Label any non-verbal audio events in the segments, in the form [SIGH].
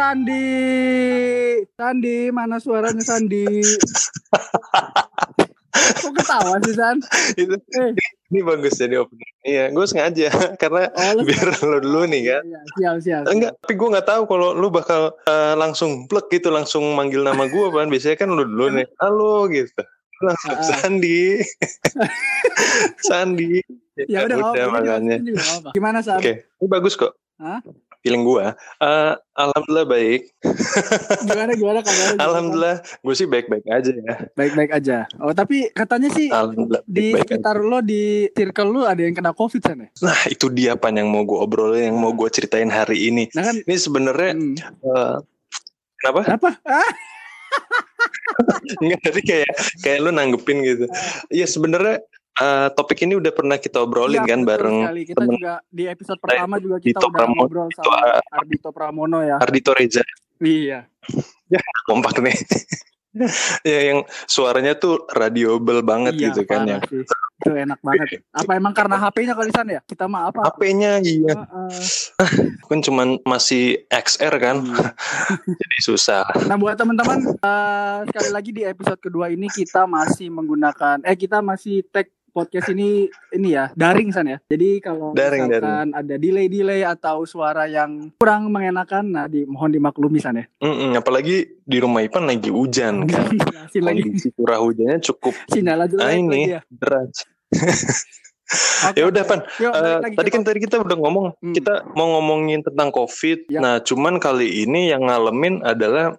Sandi. Sandi, mana suaranya Sandi? Kok ketawa sih San? itu Eh, ini bagus jadi opening iya gue sengaja [LAUGHS] karena oh, lu- biar lo dulu nih kan Iya, siap, siap. enggak tapi gue nggak tahu kalau lu bakal eh, langsung plek gitu langsung manggil nama gue kan biasanya kan lu dulu nih halo gitu langsung Ah. Sandi [LAUGHS] Sandi Ya udah, udah ini makanya. Gimana San? oke ini bagus kok Hah? Feeling gue Eh, alhamdulillah baik [LAUGHS] Gimana gimana kabarnya? alhamdulillah gue sih baik baik aja ya San? Baik-baik aja. Oh, tapi katanya sih di baik baik aja. sekitar lo di circle lu ada yang kena covid San ya? nah itu dia pan yang mau gue obrolin yang mau gue ceritain hari ini Nah kan ini sebenarnya hmm, eh, kenapa apa? Ah, [LAUGHS] Enggak tadi kayak kayak lu nanggepin gitu. Iya sebenarnya eh, topik ini udah pernah kita obrolin iya, kan bareng sekali. Kita temen juga di episode pertama juga kita Dito udah Pramono, ngobrol sama ah, Ardito Pramono ya. Ardito Reza. Iya. [LAUGHS] Kompak nih. [LAUGHS] ya yang suaranya tuh radioable banget iya, gitu kan ya. sih. Itu enak banget. Apa emang karena HP-nya kali San ya? Kita mah apa? HP-nya iya Heeh. [LAUGHS] kan cuman masih XR kan Iya. jadi susah. Nah buat teman-teman eh, sekali lagi di episode kedua ini kita masih menggunakan eh kita masih tag podcast ini ini ya daring san ya. Jadi kalau Daring, misalkan ada delay-delay atau suara yang kurang mengenakan, nah di mohon dimaklumi san ya. Mm-mm, apalagi di rumah Ipan lagi hujan kan. Kondisi curah hujannya cukup sinyal aja ah, ini ya. deras. [LAUGHS] Ya udah. Pan, Eh, lagi tadi kan tadi kita udah ngomong Hmm. kita mau ngomongin tentang COVID. Ya. Nah, cuman kali ini yang ngalamin adalah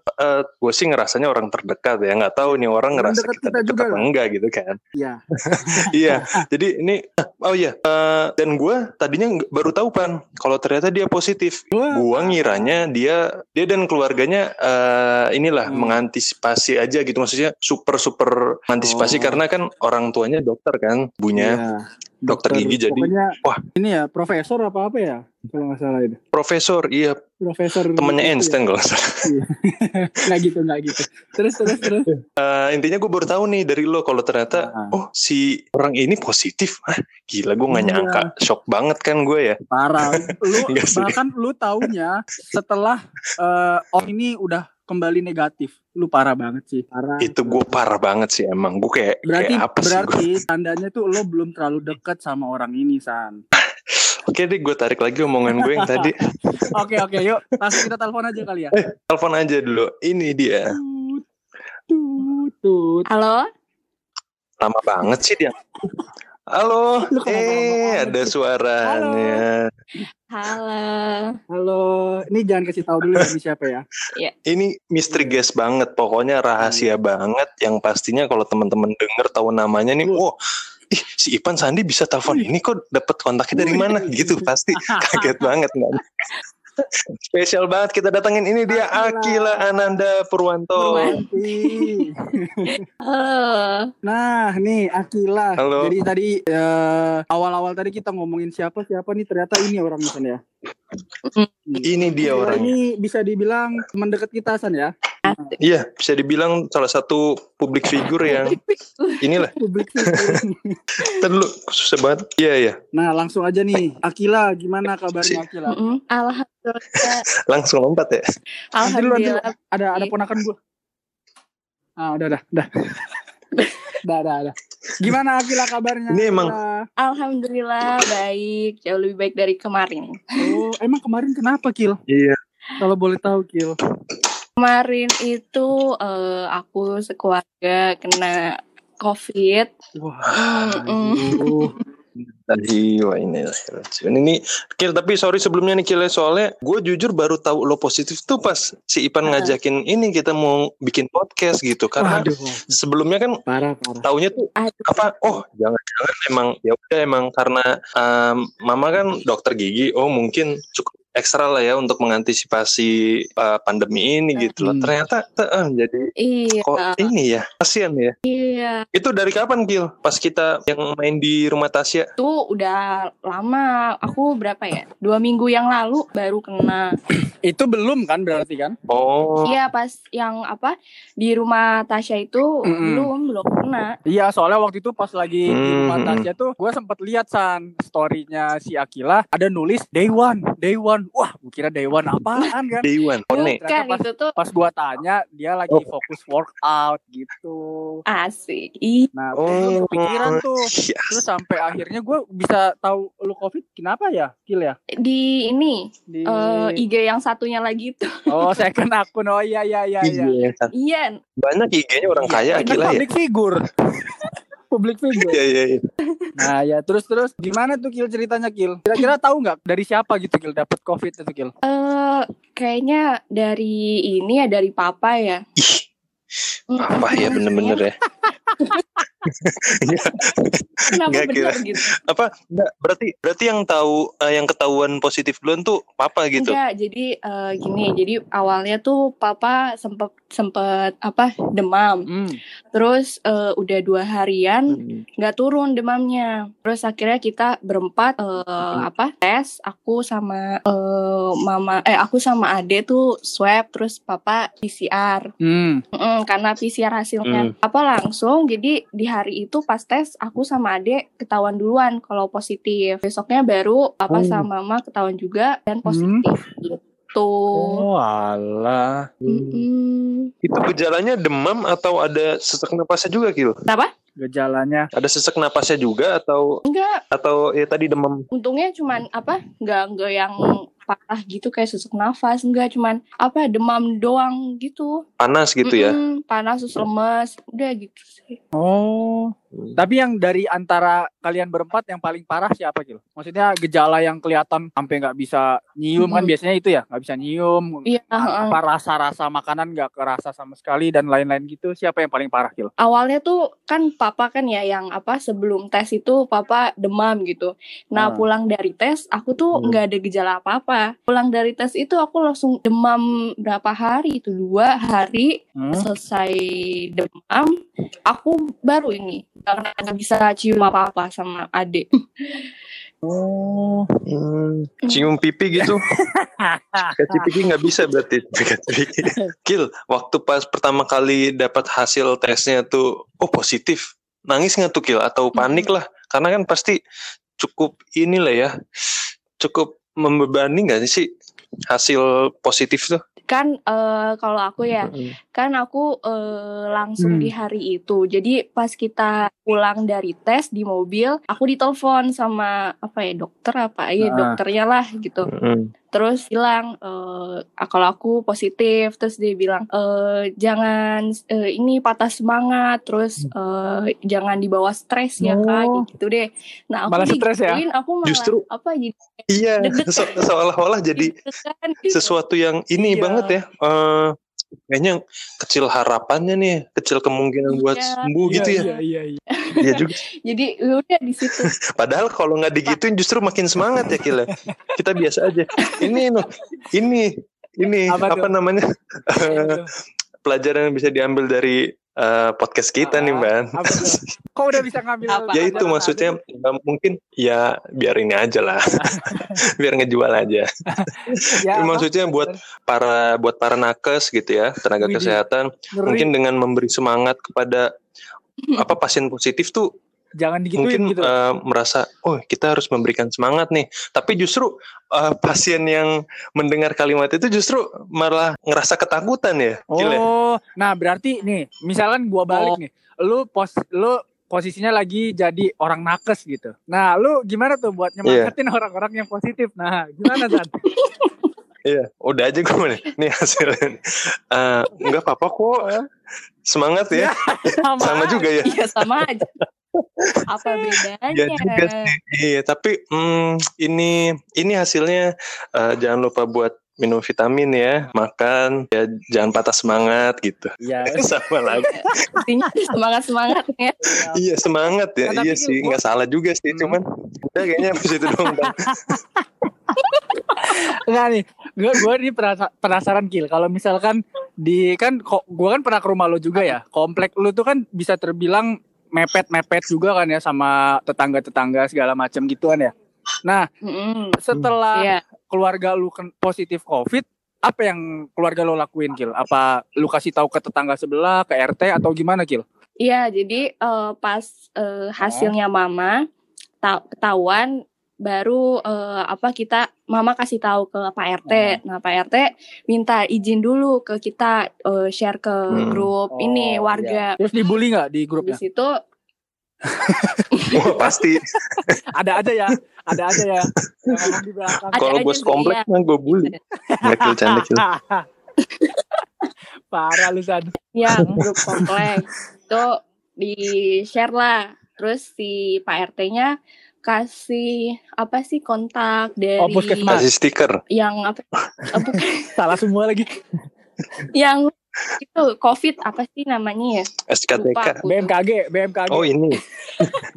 gue sih ngerasanya orang terdekat ya. Nggak tahu nih orang ngerasa kita, kita dekat juga apa lah. enggak gitu kan. ya. [LAUGHS] iya. Jadi ini oh iya eh, dan gue tadinya baru tahu pan kalau ternyata dia positif. Gua ngiranya dia dia dan keluarganya eh, inilah Hmm. mengantisipasi aja gitu maksudnya super super mengantisipasi Oh. karena kan orang tuanya dokter kan, bunya Iya. Dokter gigi jadi wah. ini ya profesor apa apa ya kalau nggak salah itu. profesor iya Profesor temennya ya. Einstein kalau nggak salah. [LAUGHS] nggak gitu nggak gitu. Terus terus terus. Eh, intinya gue baru tahu nih dari lo kalau ternyata Ah. oh si orang ini positif ah gila gue nggak Iya. nyangka shock banget kan gue ya Parah. [LAUGHS] Lu bahkan lu taunya setelah eh oh ini udah kembali negatif. Lu parah banget sih. Parah. itu gue parah banget sih emang gue kayak berarti kayak apa sih berarti gue tandanya tuh lo belum terlalu dekat sama orang ini San. [LAUGHS] oke deh gue tarik lagi omongan gue yang tadi [LAUGHS] Oke oke yuk langsung kita telepon aja kali ya. telepon aja dulu ini dia Tut, tut, tut. Halo, lama banget sih dia halo. Lu eh ada suaranya halo. Halo, ini jangan kasih tahu dulu ini siapa ya. ini misteri guest banget. Pokoknya rahasia banget yang pastinya kalau teman-teman denger tahu namanya nih wow ih si Ipan Sandi bisa telepon ini kok dapat kontaknya dari mana? Gitu pasti. [LAUGHS] Kaget banget nggak spesial banget kita datangin ini dia Akila. Akila Ananda Purwanto. [LAUGHS] Halo. Nah, nih Akila. Halo. Jadi tadi eh, awal-awal tadi kita ngomongin siapa siapa nih ternyata ini orang San ya. ini dia Akila orangnya Ini bisa dibilang teman dekat kita San ya. Iya bisa dibilang salah satu publik figur yang inilah [LAUGHS] Publik figure. Ntar dulu susah banget iya iya Nah, langsung aja nih. Akila, gimana kabarnya Akila? Mm-mm. Alhamdulillah. [LAUGHS] langsung lompat ya Nanti dulu, nanti. Alhamdulillah. Ada ada ponakan gua. Ah, udah udah, udah. [LAUGHS] Udah, udah, udah. Gimana Akila kabarnya? Ini emang-? Alhamdulillah baik, jauh lebih baik dari kemarin. Oh, emang kemarin kenapa Kil? iya Kalau boleh tahu Kil. Kemarin itu eh, aku sekeluarga kena COVID. Wah. Aduh. Tadi wah ini ini ini Kil tapi sorry sebelumnya nih Kil ya, soalnya gue jujur baru tahu lo positif tuh pas si Ipan Ah. ngajakin ini kita mau bikin podcast gitu karena Waduh, sebelumnya kan parah parah. taunya tuh Aduh. apa oh jangan-jangan emang ya udah emang karena um, mama kan dokter gigi oh mungkin cukup ekstra lah ya untuk mengantisipasi uh, pandemi ini gitu loh Hmm. ternyata eh, jadi Iya, kok ini ya kasihan ya iya. itu dari kapan Gil pas kita yang main di rumah Tasya Itu udah lama. Aku berapa ya? Dua minggu yang lalu baru kena. [CLEARS THROAT] Itu belum kan berarti kan? oh Iya, pas yang apa di rumah Tasya itu Mm-mm. belum belum kena. Iya, soalnya waktu itu pas lagi di rumah. Tasya tuh, gue sempet lihat san storynya si Akila ada nulis day one, day one One. Wah, gue kira Day One apaan kan? Day One. Oh, nih. Bukan pas- itu tuh Pas gua tanya, dia lagi Oh. fokus workout gitu. asik. Nah, Oh, gue kepikiran tuh. iya. Terus sampai akhirnya gue bisa tahu lu covid kenapa ya, Kil ya? di ini Di eh, IG yang satunya lagi tuh. Oh, [LAUGHS] second akun. Oh iya iya iya iya. Iya. Iya, Banyak IG-nya orang Iya, kaya Akila ya. public figure. Public figure. Iya iya iya. Nah, ya terus terus gimana tuh Kil ceritanya Kil? Kira-kira tahu nggak dari siapa gitu Kil dapat covid itu Kil? eh kayaknya dari ini ya dari papa ya. Ih, Mm, apa ya bener-bener ya. [LAUGHS] Iya. Kenapa Nggak kira. gitu? Apa? Enggak, berarti berarti yang tahu eh, yang ketahuan positif duluan tuh papa gitu. Enggak, jadi eh, gini, jadi awalnya tuh papa sempet sempet apa demam, Hmm. terus eh, udah dua harian Hmm. nggak turun demamnya, terus akhirnya kita berempat eh, Hmm. apa tes, aku sama eh, mama, eh aku sama ade tuh swab, terus papa PCR, Hmm. Mm, karena PCR hasilnya apa langsung, jadi di hari itu pas tes aku sama ade ketahuan duluan kalau positif, besoknya baru papa Oh. sama mama ketahuan juga dan Hmm. positif gitu. Oh, alah. Mm-mm. Itu gejalanya demam atau ada sesak napasnya juga, Kil? Kenapa? Gejalanya Ada sesak napasnya juga atau Enggak, atau ya tadi demam? untungnya cuman apa? Enggak enggak yang parah gitu kayak sesak nafas, enggak cuman apa demam doang gitu. Panas gitu ya? Mm-mm, panas terus lemes, udah gitu sih. Oh. Tapi yang dari antara kalian berempat yang paling parah siapa Kil? Maksudnya gejala yang kelihatan sampai nggak bisa nyium kan Mhm. biasanya itu ya nggak bisa nyium. Iya. Apa rasa-rasa makanan nggak kerasa sama sekali dan lain-lain gitu. Siapa yang paling parah Kil? awalnya tuh kan papa kan ya yang apa sebelum tes itu papa demam gitu. Nah Ah. pulang dari tes aku tuh Hmm. nggak ada gejala apa-apa. Pulang dari tes itu aku langsung demam berapa hari itu dua hari Hmm? selesai demam aku baru ini karena nggak bisa cium apa-apa sama adik. Oh. Hmm, cium pipi gitu. [LAUGHS] Kasih pipi nggak bisa berarti. Kasih pipi. Kil, waktu pas pertama kali dapat hasil tesnya tuh, oh positif. Nangis nggak tuh Kil? Atau panik lah? Karena kan pasti cukup inilah ya, cukup membebani nggak sih hasil positif tuh? Kan eh, kalau aku ya kan aku eh, langsung Hmm. di hari itu. Jadi pas kita pulang dari tes di mobil, aku ditelepon sama apa ya dokter apa ya Ah. dokternya lah gitu. Mm. Terus bilang eh, kalau aku positif, terus dia bilang eh, jangan eh, ini patah semangat, terus eh, jangan dibawa stres ya kak, Oh. gitu deh. Nah aku Malah stres ya? aku malah Justru- apa jadi Iya, seolah-olah jadi gitu. sesuatu yang ini Iya. banget ya. Eh, kayaknya kecil harapannya nih, kecil kemungkinan buat Iya. sembuh gitu ya. Iya iya iya. Iya juga. [LAUGHS] Jadi udah di situ. [LAUGHS] Padahal kalau nggak digituin justru makin semangat ya Kila. Kita biasa aja. Ini no, ini ini Apa apa, namanya Eh, [LAUGHS] pelajaran yang bisa diambil dari eh, podcast kita nih, Ah, Ban. apa tuh? Kok udah bisa ngambil? Apa? ya itu maksudnya eh, mungkin ya biar ini aja lah. [LAUGHS] biar ngejual aja. [LAUGHS] Ya, apa? maksudnya buat para buat para nakes gitu ya, tenaga Widih. kesehatan Ngeri. mungkin dengan memberi semangat kepada apa pasien positif tuh jangan digituin mungkin gitu. eh, merasa oh kita harus memberikan semangat nih tapi justru eh, pasien yang mendengar kalimat itu justru malah ngerasa ketakutan ya ya? Oh, nah berarti nih, misalkan gua balik Oh. nih, lu pos lu posisinya lagi jadi orang nakes gitu. Nah, lu gimana tuh buat nyemangatin orang-orang yang positif? Nah, gimana Dan? [LAUGHS] iya udah aja gue nih nih hasilnya Eh, nggak apa-apa kok semangat ya [LAUGHS] sama juga ya Iya sama aja. Apa [LAUGHS] bedanya? Iya juga sih. Iya, tapi hmm, ini ini hasilnya eh, jangan lupa buat minum vitamin ya, makan ya jangan patah semangat gitu. Iya. [LAUGHS] Sama lagi. Intinya semangat semangatnya. iya semangat ya, Nah, iya sih nggak salah juga sih, Hmm. cuman udah kayaknya habis itu dong. Enggak [LAUGHS] nih, gua gua nih perasa- penasaran Kil. Kalau misalkan di kan kok gua kan pernah ke rumah lo juga ya. Komplek lu tuh kan bisa terbilang mepet-mepet juga kan ya sama tetangga-tetangga segala macam gituan ya. Nah, Mm-mm. setelah Iya. keluarga lu kan positif COVID, apa yang keluarga lo lakuin, Kil? Apa lu kasih tahu ke tetangga sebelah, ke RT atau gimana, Kil? Iya, jadi eh, pas eh, hasilnya mama ta- ketahuan baru eh, apa kita mama kasih tahu ke Pak RT. Nah, Pak RT minta izin dulu ke kita eh, share ke Hmm. grup Oh, ini iya. warga. Terus dibully nggak di Di grupnya? situ [LAUGHS] Wah pasti. [LAUGHS] Ada aja ya, ada aja ya. Di Kalau bos komplek iya. mah gue bully. Kil canda kil. [LAUGHS] Parah lu San. yang grup komplek itu di share lah. Terus si Pak RT-nya kasih apa sih kontak dari Oh, puskesmas. Kasih stiker. yang apa bukan, [LAUGHS] Salah semua lagi. yang itu COVID apa sih namanya ya? Lupa SKTK. aku. BMKG, BMKG. Oh ini. [LAUGHS]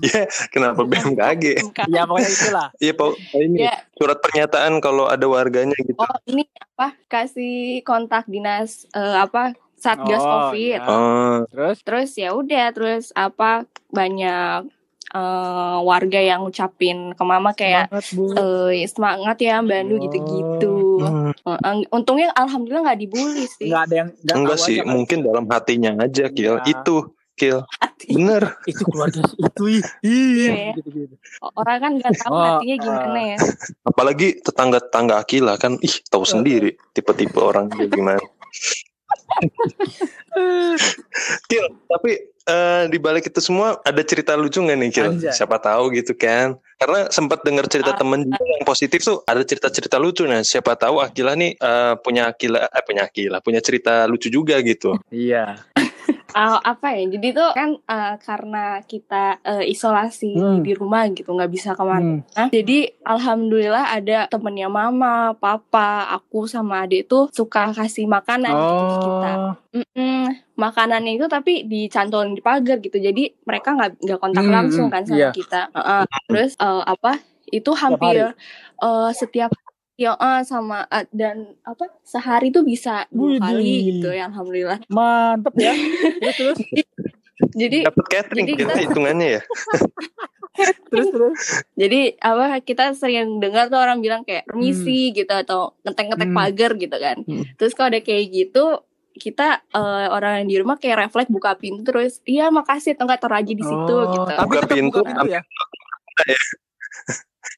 Ya kenapa BMKG? Ya pokoknya itulah. Iya Pak. Ini Ya, surat pernyataan kalau ada warganya gitu. oh ini apa? Kasih kontak dinas eh, apa Satgas Oh, COVID. iya. Oh, Terus Terus ya udah, terus apa banyak eh, warga yang ngucapin ke mama kayak semangat, Bu. eh, semangat ya Mbak Anu Oh. gitu-gitu. hmm, Eh, untungnya alhamdulillah nggak dibully [LAUGHS] sih. Nggak ada yang nggak enggak sih, mungkin dalam hatinya aja Kil. Iya. Itu Kil. Bener. [LAUGHS] itu keluarga itu ih. Iya, gitu-gitu. Orang kan nggak tahu Oh, hatinya gimana ya. [LAUGHS] Apalagi tetangga-tetangga Akila kan, ih tahu sendiri tipe-tipe orang gimana. Kil, tapi di balik itu semua ada cerita lucu nggak nih Kil? Anjay. Siapa tahu gitu kan? Karena sempat dengar cerita Ah. temen juga yang positif tuh ada cerita-cerita lucu nah. Siapa tahu Akila nih eh, punya Akila, eh, punya Akila, punya cerita lucu juga gitu. Iya. Ah, apa ya? Jadi tuh kan eh, karena kita eh, isolasi Hmm. di rumah gitu, nggak bisa ke mana. Hmm. Jadi alhamdulillah ada temennya mama, papa, aku sama adik tuh suka kasih makanan gitu ke kita. Oh. Mm-mm, makanannya itu tapi dicantolin di pagar gitu. Jadi mereka nggak nggak kontak Hmm, langsung hmm, kan sama iya. kita. Terus eh, apa? Itu hampir eh, setiap ya eh, sama eh, dan apa sehari tuh bisa dua Widih. kali gitu ya alhamdulillah. Mantep ya. Terus terus [LAUGHS] Jadi Dapat catering Jadi kita hitungannya ya. [LAUGHS] terus terus. jadi apa kita sering dengar tuh orang bilang kayak permisi gitu atau ngetek-ngetek Hmm. pagar gitu kan. Hmm. Terus kalau ada kayak gitu kita eh, orang yang di rumah kayak refleks buka pintu terus iya makasih atau enggak taruh aja di situ Oh, gitu. Tapi Buka pintu, buka pintu ya.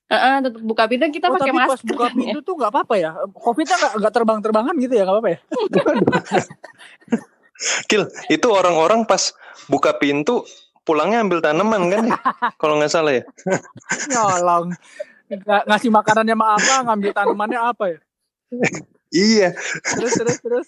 Heeh, tetap buka pintu kita Oh, pakai tapi pas masker. buka pintu tuh nggak apa-apa ya. Covidnya nggak nggak terbang-terbangan gitu ya nggak apa-apa ya. [LAUGHS] Kil, itu orang-orang pas buka pintu pulangnya ambil tanaman kan? ya? Kalau nggak salah ya. [LAUGHS] Nyolong. Nggak- ngasih makanannya sama apa, ngambil tanamannya apa ya? [LAUGHS] Iya. Terus terus terus.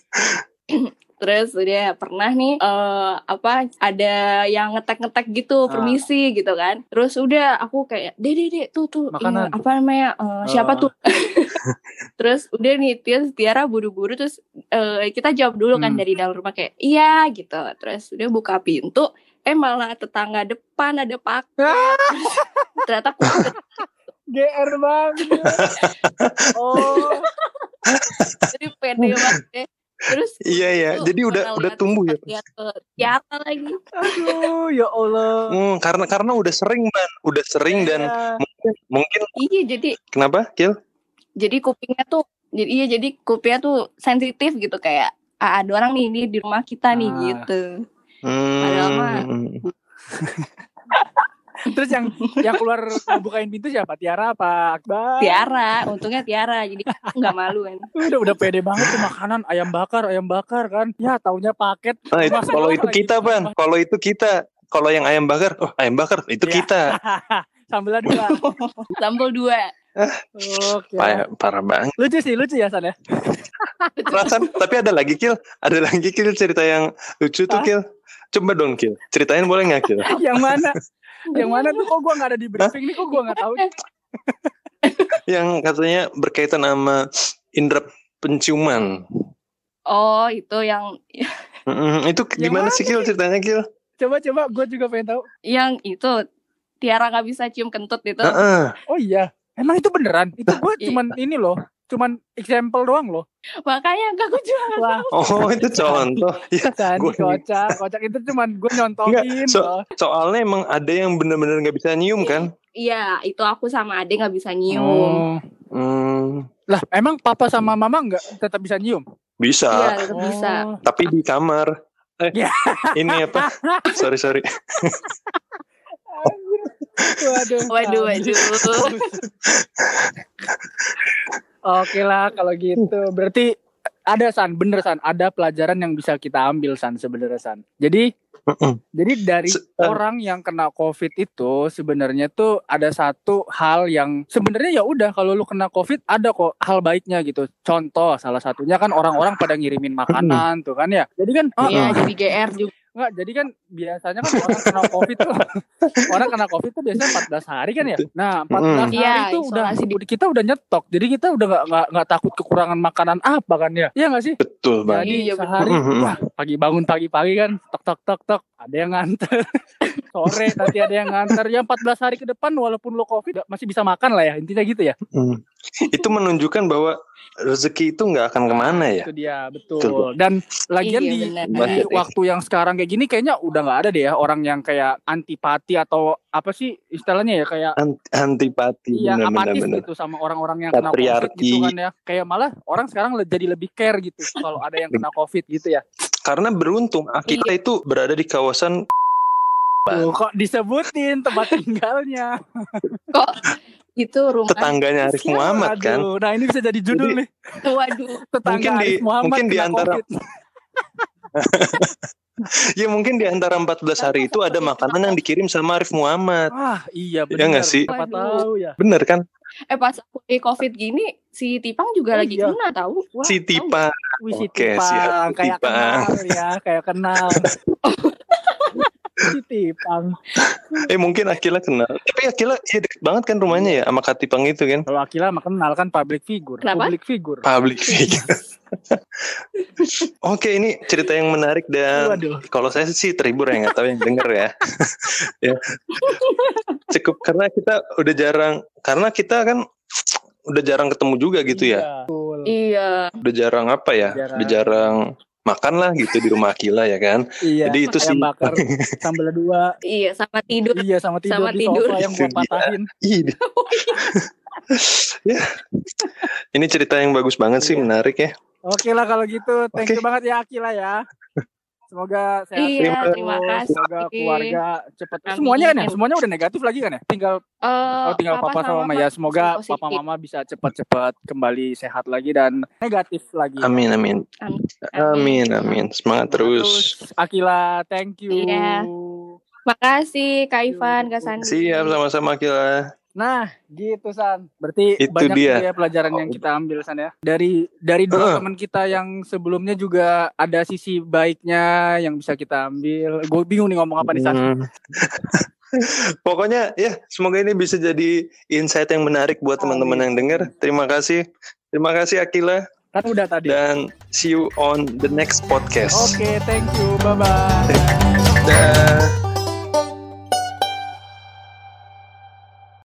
Terus udah pernah nih eh apa ada yang ngetek-ngetek gitu, Ah. permisi gitu kan. Terus udah aku kayak, "Dek, dek, dek, tuh tuh Makanan ini apa namanya? eh, siapa Ah. tuh?" [LAUGHS] [LAUGHS] terus udah nih Tiara, Tiara buru-buru terus eh, kita jawab dulu kan Hmm. dari dalam rumah kayak, "Iya" gitu. Terus udah buka pintu, eh malah tetangga depan ada paket. [LAUGHS] Ternyata. GR banget. Oh. jadi pede banget deh. Terus Iya ya. Jadi udah udah tumbuh ya. lihat ke Tiara lagi. Aduh, ya Allah. Hmm, karena karena udah sering ban, udah sering dan Iya. mungkin mungkin Iya, jadi kenapa Kil? jadi kupingnya tuh jadi iya jadi kupingnya tuh sensitif gitu kayak "Ah, ada orang nih di, di rumah kita nih Ah. gitu Hmm. Padahal mah- Terus yang yang keluar bukain pintu siapa? Tiara apa Akbar? Tiara untungnya Tiara jadi nggak malu kan Udah udah pede banget tuh makanan ayam bakar, ayam bakar kan. Ya taunya paket. Nah, itu, kalau itu kita ban, kalau itu kita, kalau yang ayam bakar, oh ayam bakar itu Iya. kita. [LAUGHS] Sambelnya dua. [LAUGHS] sambal dua Oke. Parah, parah banget. Lucu sih, lucu ya San ya. Perasaan, tapi ada lagi Kil, ada lagi Kil cerita yang lucu tuh? Kil. Coba dong Kil, ceritain boleh nggak Kil? [LAUGHS] yang mana? [LAUGHS] Yang mana tuh kok gua nggak ada di briefing nih kok gua nggak tahu. [LAUGHS] yang katanya berkaitan sama indera penciuman. oh itu yang Mm-mm, itu Yang gimana mana sih Kil ceritanya Kil? Coba coba gua juga pengen tahu. yang itu Tiara nggak bisa cium kentut itu Heeh. Oh iya. Emang itu beneran? Itu gua Iya. cuman ini loh. Cuman example doang loh. makanya gak aku juga Wah, Oh itu contoh. [LAUGHS] Ya, Sandi gua- kocak. Kocak itu cuman gua nyontohin Enggak, so- loh. soalnya emang ada yang bener-bener nggak bisa nyium kan? iya itu aku sama Ade nggak bisa nyium Oh. Hmm, Lah, emang papa sama mama nggak tetap bisa nyium? bisa, iya tetap bisa Oh. tapi di kamar. Eh, Ya. ini apa? [LAUGHS] Sorry sorry. [LAUGHS] waduh. Waduh, waduh. Oke lah kalau gitu. Berarti ada San, bener San, ada pelajaran yang bisa kita ambil San sebenarnya San. Jadi jadi dari Se- eh. orang yang kena COVID itu sebenarnya tuh ada satu hal yang sebenarnya ya udah kalau lu kena COVID ada kok hal baiknya gitu. Contoh salah satunya kan orang-orang pada ngirimin makanan tuh kan ya. Jadi kan oh, Iya, jadi GR juga. Enggak, jadi kan biasanya kan orang kena COVID tuh [LAUGHS] orang kena COVID tuh biasanya 14 hari kan ya. Nah, 14 Mm. hari Iya, itu udah di- udah- kita udah nyetok. Jadi kita udah nggak nggak takut kekurangan makanan apa kan ya? Iya nggak sih? Betul banget. Jadi Iya, bener. sehari wah, pagi bangun pagi-pagi kan tok tok tok tok ada yang nganter. [LAUGHS] Sore nanti ada yang nganter. Ya 14 hari ke depan walaupun lo Covid masih bisa makan lah ya. Intinya gitu ya. Hmm. Itu menunjukkan bahwa rezeki itu nggak akan ke mana ya. Itu dia, betul. Betul. Dan lagian Iya, di, di ya. [LAUGHS] waktu yang sekarang kayak gini kayaknya udah nggak ada deh ya orang yang kayak antipati atau apa sih istilahnya ya kayak Ant- antipati Iya benar-benar apatis benar. gitu sama orang-orang yang kena covid Patriarki. gitu kan ya. Kayak malah orang sekarang jadi lebih care gitu kalau ada yang kena [LAUGHS] covid gitu ya. Karena beruntung kita itu berada di kawasan Tuh, kok disebutin tempat tinggalnya. [LAUGHS] Kok itu rumah tetangganya Arif Muhammad kan. Aduh, Nah ini bisa jadi judul Jadi- nih. Waduh. Tetangga Mungkin di- Arif Muhammad mungkin di antara-. [LAUGHS] Ya mungkin di antara 14 hari itu ada makanan yang dikirim sama Arif Muhammad. Ah iya Ya benar. nggak sih? Waduh. tahu ya. Bener kan? Eh pas aku di COVID gini, si Tipang juga Oh, lagi iya. kena tahu. Wah, Si tahu. Tipa. Wih, si Oke, Tipang. kayak Tipang. kenal ya, kayak kenal. [LAUGHS] si Tipang. [LAUGHS] Eh mungkin Akila kenal. Tapi Akila ya deket banget kan rumahnya ya sama Katipang itu kan. Kalau Akila mah kenal kan public figure. Kenapa? Public figure. Public [LAUGHS] figure. [LAUGHS] Oke ini cerita yang menarik dan kalau saya sih terhibur ya nggak tahu yang denger ya. ya. Cukup karena kita udah jarang karena kita kan udah jarang ketemu juga gitu ya. Iya, betul. Iya. Udah jarang apa ya? Jarang. Udah jarang makan lah gitu di rumah Akila ya kan. Iya. Jadi itu sih bakar [LAUGHS] sambal dua. Iya, sama tidur. Iya sama tidur Sama di tidur. sofa yang gua Itu dia. patahin. Iya. [LAUGHS] ya. Ini cerita yang bagus banget sih, Iya. menarik ya. Oke lah kalau gitu, thank you banget ya Akila ya. Semoga sehat Iya, terus, terima kasih. Semoga keluarga cepat. Amin. Semuanya kan ya, semuanya udah negatif lagi kan ya. Tinggal Eh, oh, tinggal papa, sama mama ya. Semoga positif. papa mama bisa cepat-cepat kembali sehat lagi dan negatif lagi. Amin, amin. Amin, amin. Semangat terus. Akila, thank you. Iya. Makasih Kak Ivan, Kak Sandi. Siap sama-sama Akila. Nah, gitu San. Berarti Itu banyak dia. ya pelajaran yang kita ambil San ya. Dari dari dua Heeh. teman kita yang sebelumnya juga ada sisi baiknya yang bisa kita ambil. Gue bingung nih ngomong apa nih San. Hmm. [LAUGHS] Pokoknya ya semoga ini bisa jadi insight yang menarik buat teman-teman yang dengar. Terima kasih. Terima kasih Akila Kan udah tadi. dan see you on the next podcast. Oke, thank you. Bye bye. [LAUGHS]